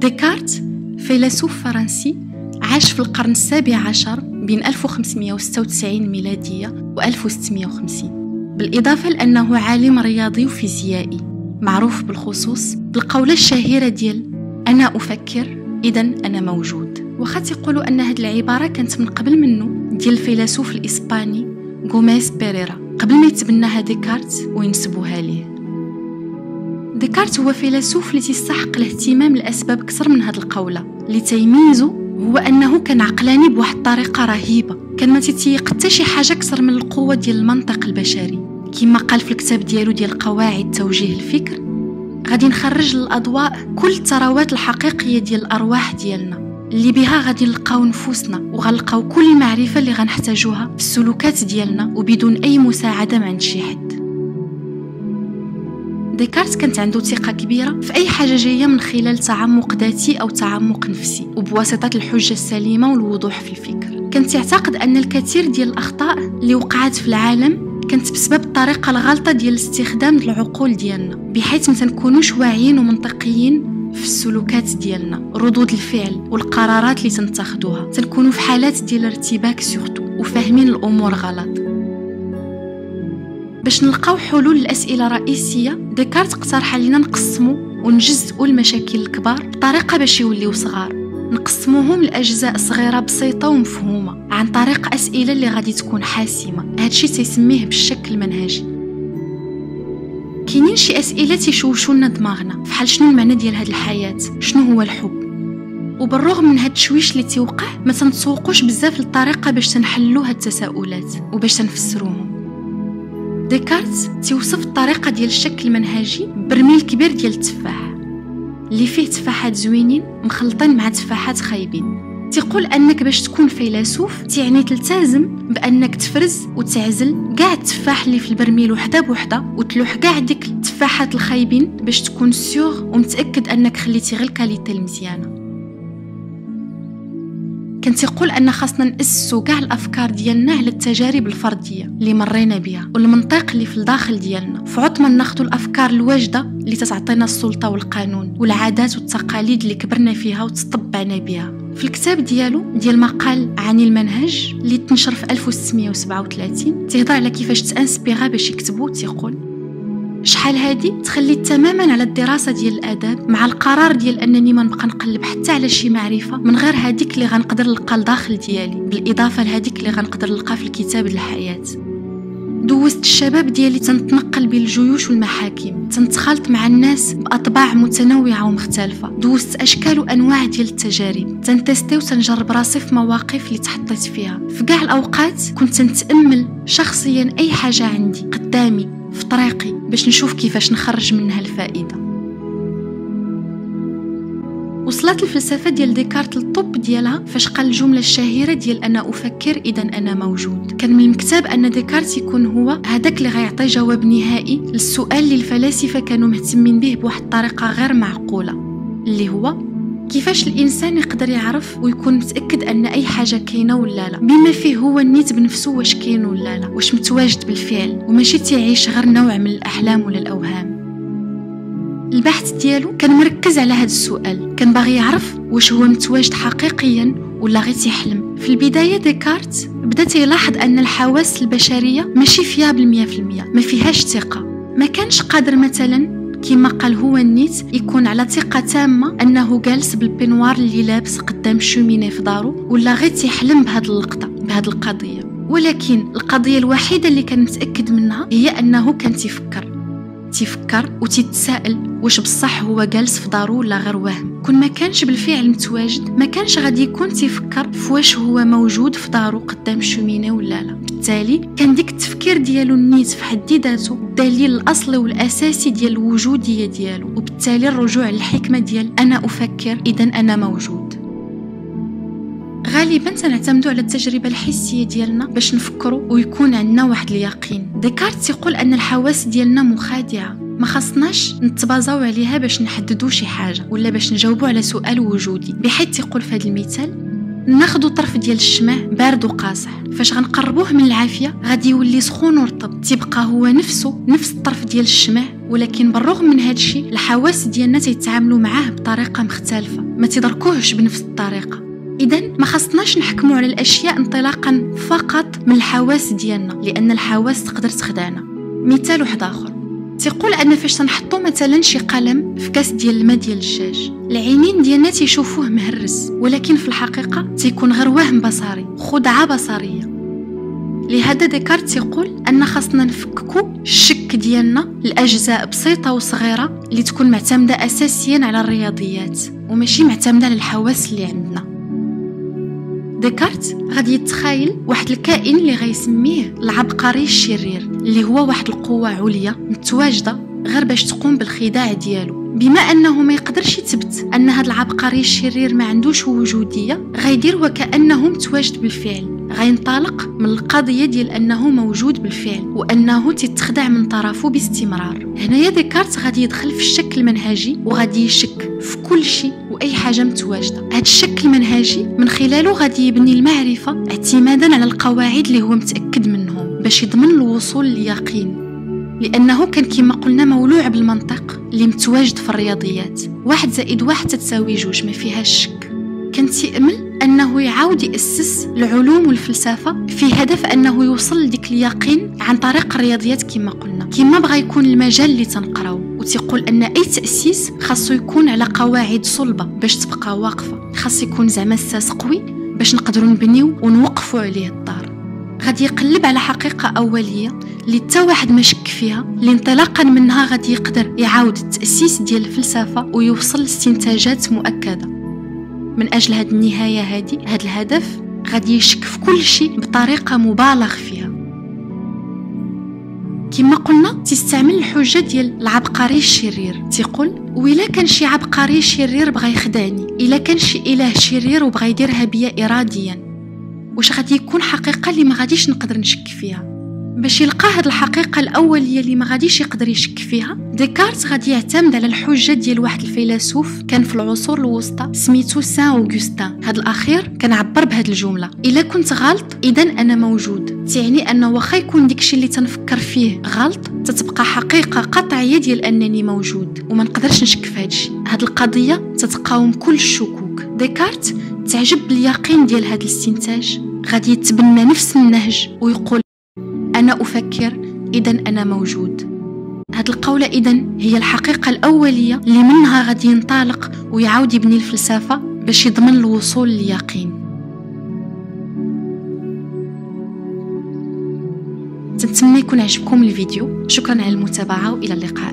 ديكارت فيلسوف فرنسي عاش في القرن السابع عشر بين 1596 ميلادية و 1650 بالإضافة لأنه عالم رياضي وفيزيائي معروف بالخصوص بالقولة الشهيرة ديال أنا أفكر إذا أنا موجود. وخات يقولوا أن هذه العبارة كانت من قبل منه ديال الفيلسوف الإسباني غوميز بيريرا. قبل ما يتبناها ديكارت وينسبوها ليه. ديكارت هو فيلسوف اللي تستحق الاهتمام لأسباب كثر من هذه القولة. اللي تيميزه هو أنه كان عقلاني بواحد الطريقة رهيبة. كان ما تيتيق حتى شي حاجة أكثر من القوة ديال المنطق البشري. كما قال في الكتاب ديالو ديال قواعد توجيه الفكر غادي نخرج للأضواء كل الثروات الحقيقية ديال الأرواح ديالنا. اللي بها غادي نلقاو نفوسنا وغنلقاو كل المعرفة اللي غنحتاجوها في السلوكات ديالنا وبدون أي مساعدة من عند شي حد. ديكارت كانت عنده ثقة كبيرة في أي حاجة جاية من خلال تعمق ذاتي أو تعمق نفسي وبواسطة الحجة السليمة والوضوح في الفكر. كانت يعتقد أن الكثير ديال الأخطاء اللي وقعت في العالم كانت بسبب الطريقة الغلطة ديال استخدام العقول ديالنا بحيث ما تنكونوش واعيين ومنطقيين في السلوكات ديالنا ردود الفعل والقرارات اللي تنتخذوها تنكونوا في حالات ديال ارتباك surtout وفاهمين الأمور غلط. باش نلقاو حلول لأسئلة رئيسية ديكارت اقترح علينا نقسمو ونجزئو المشاكل الكبار بطريقة باش يوليو صغار. نقسموهم لأجزاء صغيرة بسيطة ومفهومة عن طريق أسئلة اللي غادي تكون حاسمة. هادشي تيسميه بالشكل المنهجي. كاينين شي أسئلة تيشوشو لنا دماغنا. فحال شنو المعنى ديال هاد الحياة؟ شنو هو الحب؟ وبالرغم من هاد التشويش اللي تيوقع ما تنتسوقوش بزاف للطريقة باش تنحلو هاد التساؤلات وباش تنفسروهم. ديكارت توصف الطريقة ديال الشكل المنهجي برميل كبير ديال التفاح اللي فيه تفاحات زوينين مخلطين مع تفاحات خايبين. تيقول أنك باش تكون فيلسوف تعني تلتزم بأنك تفرز وتعزل كاع التفاح اللي في البرميل وحدة بوحدة وتلوح كاع ديك التفاحات الخايبين باش تكون sûr ومتاكد أنك خليتي غير ال qualité المزيانة. كان تيقول أن خاصنا ناسسوا كاع الأفكار ديالنا على التجارب الفردية اللي مرينا بها والمنطق اللي في الداخل ديالنا. في عوض ما ناخذوا الأفكار الواجدة اللي تتعطينا السلطة والقانون والعادات والتقاليد اللي كبرنا فيها وتطبعنا بها في الكتاب ديالو ديال مقال عن المنهج اللي تنشر في 1637 تهضر على كيفاش تأنسبيغا باش يكتبو تيقول شحال هادي تخليت تماما على الدراسة ديال الأداب مع القرار ديال أنني ما نبقى نقلب حتى على شي معرفة من غير هاديك اللي غنقدر نلقى لداخل ديالي بالإضافة لهاديك اللي غنقدر نلقى في الكتاب الحياة. دوزت الشباب ديالي تنتنقل بين الجيوش والمحاكم تنتخلط مع الناس بأطباع متنوعة ومختلفة. دوزت أشكال وأنواع ديال التجارب تنتستي وتنجرب راسي في مواقف اللي تحطيت فيها. في كاع الأوقات كنت تنتأمل شخصيا أي حاجة عندي قدامي طريقي باش نشوف كيفاش نخرج منها الفائدة. وصلت الفلسفة ديال ديكارت للطب ديالها فاش قال الجملة الشهيرة ديال أنا أفكر إذا أنا موجود. كان من المكتاب أن ديكارت يكون هو هذاك اللي غيعطي جواب نهائي للسؤال اللي الفلاسفة كانوا مهتمين به بواحد الطريقة غير معقولة اللي هو كيفاش الإنسان يقدر يعرف ويكون متأكد أن أي حاجة كاينة ولا لا؟ بما فيه هو النيت بنفسه واش كاين ولا لا واش متواجد بالفعل وماشي تعيش غير نوع من الأحلام ولا الأوهام. البحث ديالو كان مركز على هذا السؤال كان باغي يعرف واش هو متواجد حقيقيا ولا غير تيحلم في البداية ديكارت بدا تيلاحظ أن الحواس البشرية ماشي fiables 100% ما فيهاش ثقة. ما كانش قادر مثلا كما قال هو النيت يكون على ثقة تامة أنه جالس بال peignoir اللي لابس قدام ال cheminée في دارو ولا غير تيحلم بهاد اللقطة بهاد القضية. ولكن القضية الوحيدة اللي كان متأكد منها هي أنه كان تيفكر. تيفكر وتتساءل واش بصح هو جالس في دارو ولا غير وهم. كون ما كانش بالفعل متواجد ما كانش غادي يكون تيفكر في واش هو موجود في دارو قدام ال cheminée ولا لا. بالتالي كان ديك التفكير ديالو النيت في حد ذاته الدليل الاصلي والأساسي ديال الوجودية ديالو. وبالتالي الرجوع للحكمة ديال أنا أفكر اذا أنا موجود. غالبا تنعتمدوا على التجربة الحسية ديالنا باش نفكروا ويكون عندنا واحد اليقين. ديكارت يقول أن الحواس ديالنا مخادعة. ما خصناش نتبازاو عليها باش نحددوا شي حاجة ولا باش نجاوبوا على سؤال وجودي. بحيث يقول في هذا المثال ناخدو طرف ديال الشمع بارد وقاصح. فاش غنقربوه من العافية غادي يولي سخون ورطب. تيبقى هو نفسه نفس الطرف ديال الشمع ولكن بالرغم من هذا الشيء الحواس ديالنا تيتعاملوا معاه بطريقة مختلفة. ما تدركوهش بنفس الطريقة. اذا ما خصناش نحكموا على الأشياء انطلاقا فقط من الحواس ديالنا لأن الحواس تقدر تخدعنا. مثال واحد آخر. تيقول أن فاش تنحطوا مثلا شي قلم في كاس ديال الماء ديال الدجاج العينين ديالنا تيشوفوه مهرس ولكن في الحقيقة تيكون غير وهم بصري خدعة بصرية. لهذا ديكارت يقول أن خاصنا نفككو الشك ديالنا لأجزاء بسيطة وصغيرة اللي تكون معتمدة اساسيا على الرياضيات وماشي معتمدة على الحواس اللي عندنا. ديكارت غادي يتخيل واحد الكائن اللي غيسميه العبقري الشرير اللي هو واحد القوة عليا متواجدة غير باش تقوم بالخداع ديالو. بما أنه ما يقدرش يثبت أن هذا العبقري الشرير ما عندوش وجودية غيدير وكأنه متواجد بالفعل. غينطلق من القضية ديال أنه موجود بالفعل وأنه تتخدع من طرفه باستمرار. هنايا ديكارت غادي يدخل في الشك المنهجي وغادي يشك في كل شيء وأي حاجة متواجدة. هذا الشك المنهجي من خلاله غادي يبني المعرفة اعتمادا على القواعد اللي هو متأكد منهم باش يضمن الوصول لليقين. لأنه كان كما قلنا مولوع بالمنطق اللي متواجد في الرياضيات. واحد زائد واحد تتساوي جوج ما فيهاش شك. كان تيأمل أنه يعاود يأسس العلوم والفلسفة في هدف أنه يوصل لديك اليقين عن طريق الرياضيات كما قلنا. كما بغى يكون المجال اللي تنقراو وتيقول أن أي تأسيس خاصو يكون على قواعد صلبة باش تبقى واقفة. خاص يكون زعما الساس قوي باش نقدروا نبنيو ونوقفوا عليه الدار. غادي يقلب على حقيقة أولية اللي حتى واحد ما شك فيها اللي انطلاقا منها غادي يقدر يعاود التأسيس ديال الفلسفة ويوصل لاستنتاجات مؤكدة. من أجل هذه النهاية هذه هذا الهدف غادي يشك في كل شيء بطريقة مبالغ فيها. كما قلنا تستعمل الحجة ديال العبقري الشرير. تيقول وإلا كان شي عبقري شرير بغى يخدعني إلا كان شي إله شرير وبغى يديرها بيا إراديا. واش غادي يكون حقيقة اللي ما غاديش نقدر نشك فيها. باش يلقى هاد الحقيقة الأولية اللي ما غاديش يقدر يشك فيها. ديكارت غادي يعتمد على الحجة ديال واحد الفيلسوف كان في العصور الوسطى سميتو سان أوغوستان هاد الأخير كان عبر بهاد الجملة إلا كنت غلط إذا أنا موجود. تعني أن واخا يكون داكشي اللي تنفكر فيه غلط تتبقى حقيقة قطعية ديال أنني موجود وما نقدرش نشك في هادشي. هاد القضية تتقاوم كل الشكوك. ديكارت تعجب باليقين ديال هاد الاستنتاج. غادي يتبنى نفس النهج ويقول أنا أفكر إذا أنا موجود. هاد القولة إذا هي الحقيقة الأولية اللي منها غادي ينطلق ويعاود يبني الفلسفة باش يضمن الوصول لليقين. نتمنى يكون عجبكم الفيديو. شكرا على المتابعة وإلى اللقاء.